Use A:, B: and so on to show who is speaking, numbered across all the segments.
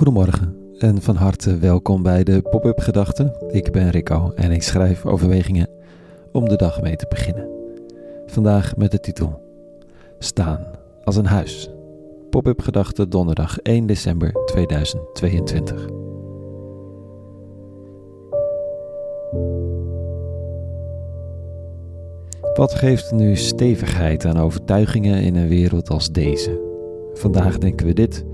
A: Goedemorgen en van harte welkom bij de Pop-up Gedachten. Ik ben Rico en ik schrijf overwegingen om de dag mee te beginnen. Vandaag met de titel Staan als een huis. Pop-up Gedachten donderdag 1 december 2022. Wat geeft nu stevigheid aan overtuigingen in een wereld als deze? Vandaag denken we dit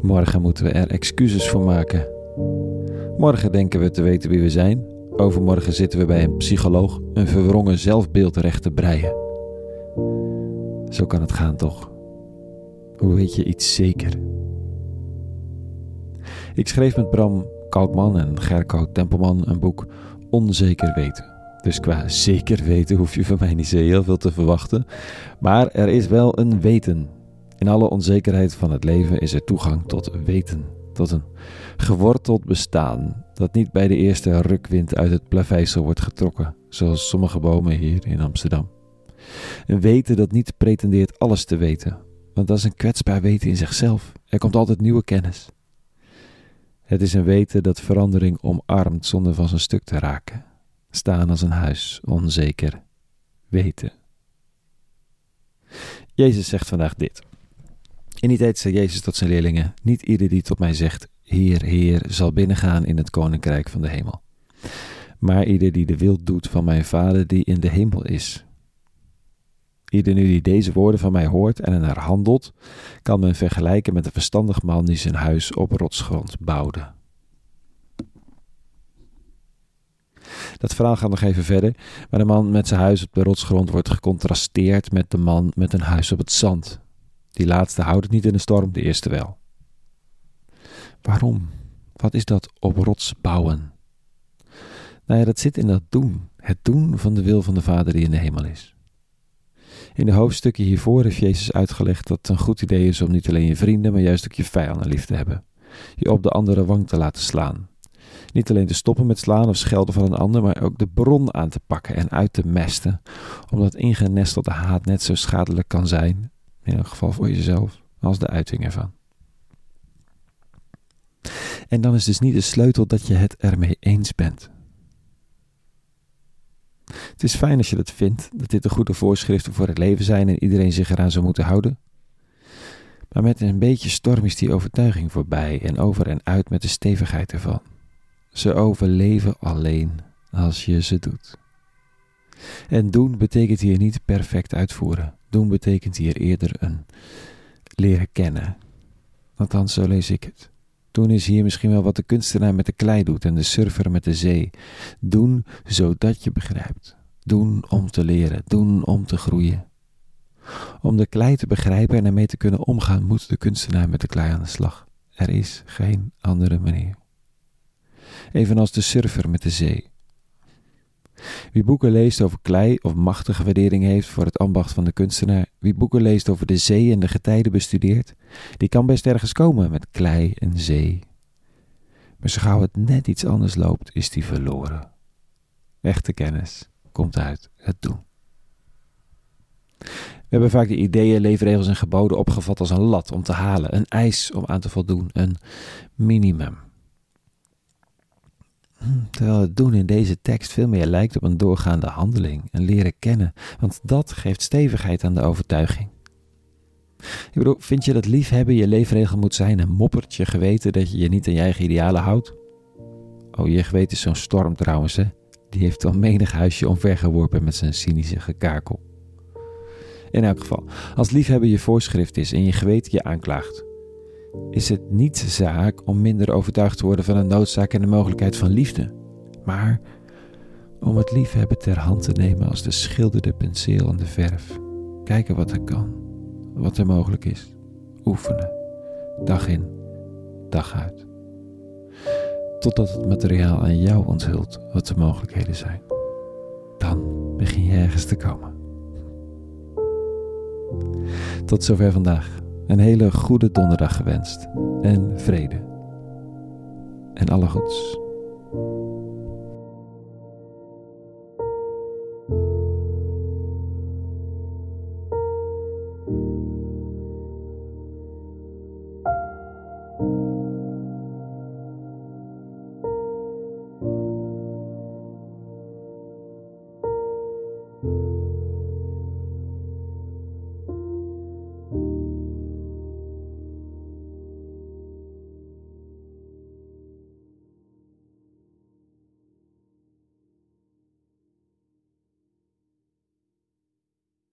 A: Morgen moeten we er excuses voor maken. Morgen denken we te weten wie we zijn. Overmorgen zitten we bij een psycholoog een verwrongen zelfbeeld recht te breien. Zo kan het gaan, toch? Hoe weet je iets zeker? Ik schreef met Bram Kalkman en Gerco Tempelman een boek Onzeker weten. Dus qua zeker weten hoef je van mij niet zo heel veel te verwachten. Maar er is wel een weten in alle onzekerheid van het leven is er toegang tot weten, tot een geworteld bestaan dat niet bij de eerste rukwind uit het plaveisel wordt getrokken, zoals sommige bomen hier in Amsterdam. Een weten dat niet pretendeert alles te weten, want dat is een kwetsbaar weten in zichzelf. Er komt altijd nieuwe kennis. Het is een weten dat verandering omarmt zonder van zijn stuk te raken. Staan als een huis, onzeker, weten. Jezus zegt vandaag dit. In die tijd zei Jezus tot zijn leerlingen: Niet ieder die tot mij zegt: Heer, Heer, zal binnengaan in het koninkrijk van de hemel. Maar ieder die de wil doet van mijn Vader die in de hemel is. Ieder nu die deze woorden van mij hoort en er handelt, kan men vergelijken met een verstandig man die zijn huis op rotsgrond bouwde. Dat verhaal gaat nog even verder, maar de man met zijn huis op de rotsgrond wordt gecontrasteerd met de man met een huis op het zand. Die laatste houdt het niet in de storm, de eerste wel. Waarom? Wat is dat op rots bouwen? Nou ja, dat zit in dat doen. Het doen van de wil van de Vader die in de hemel is. In de hoofdstukken hiervoor heeft Jezus uitgelegd dat het een goed idee is om niet alleen je vrienden, maar juist ook je vijanden lief te hebben. Je op de andere wang te laten slaan. Niet alleen te stoppen met slaan of schelden van een ander, maar ook de bron aan te pakken en uit te mesten, omdat ingenestelde haat net zo schadelijk kan zijn in elk geval voor jezelf, als de uiting ervan. En dan is dus niet de sleutel dat je het ermee eens bent. Het is fijn als je dat vindt, dat dit de goede voorschriften voor het leven zijn en iedereen zich eraan zou moeten houden. Maar met een beetje storm is die overtuiging voorbij en over en uit met de stevigheid ervan. Ze overleven alleen als je ze doet. En doen betekent hier niet perfect uitvoeren. Doen betekent hier eerder een leren kennen. Althans, zo lees ik het. Doen is hier misschien wel wat de kunstenaar met de klei doet en de surfer met de zee. Doen zodat je begrijpt. Doen om te leren. Doen om te groeien. Om de klei te begrijpen en ermee te kunnen omgaan, moet de kunstenaar met de klei aan de slag. Er is geen andere manier. Evenals de surfer met de zee. Wie boeken leest over klei of machtige waardering heeft voor het ambacht van de kunstenaar, wie boeken leest over de zee en de getijden bestudeert, die kan best ergens komen met klei en zee. Maar zo gauw het net iets anders loopt, is die verloren. Echte kennis komt uit het doen. We hebben vaak de ideeën, leefregels en geboden opgevat als een lat om te halen, een eis om aan te voldoen, een minimum. Terwijl het doen in deze tekst veel meer lijkt op een doorgaande handeling, een leren kennen, want dat geeft stevigheid aan de overtuiging. Ik bedoel, vind je dat liefhebben je leefregel moet zijn en moppert je geweten dat je je niet aan je eigen idealen houdt? Oh, je geweten is zo'n storm trouwens, hè? Die heeft al menig huisje omvergeworpen met zijn cynische gekakel. In elk geval, als liefhebben je voorschrift is en je geweten je aanklaagt, is het niet zaak om minder overtuigd te worden van de noodzaak en de mogelijkheid van liefde, maar om het liefhebben ter hand te nemen als de schilderde penseel en de verf. Kijken wat er kan, wat er mogelijk is. Oefenen, dag in, dag uit. Totdat het materiaal aan jou onthult wat de mogelijkheden zijn. Dan begin je ergens te komen. Tot zover vandaag. Een hele goede donderdag gewenst en vrede. En alle goeds.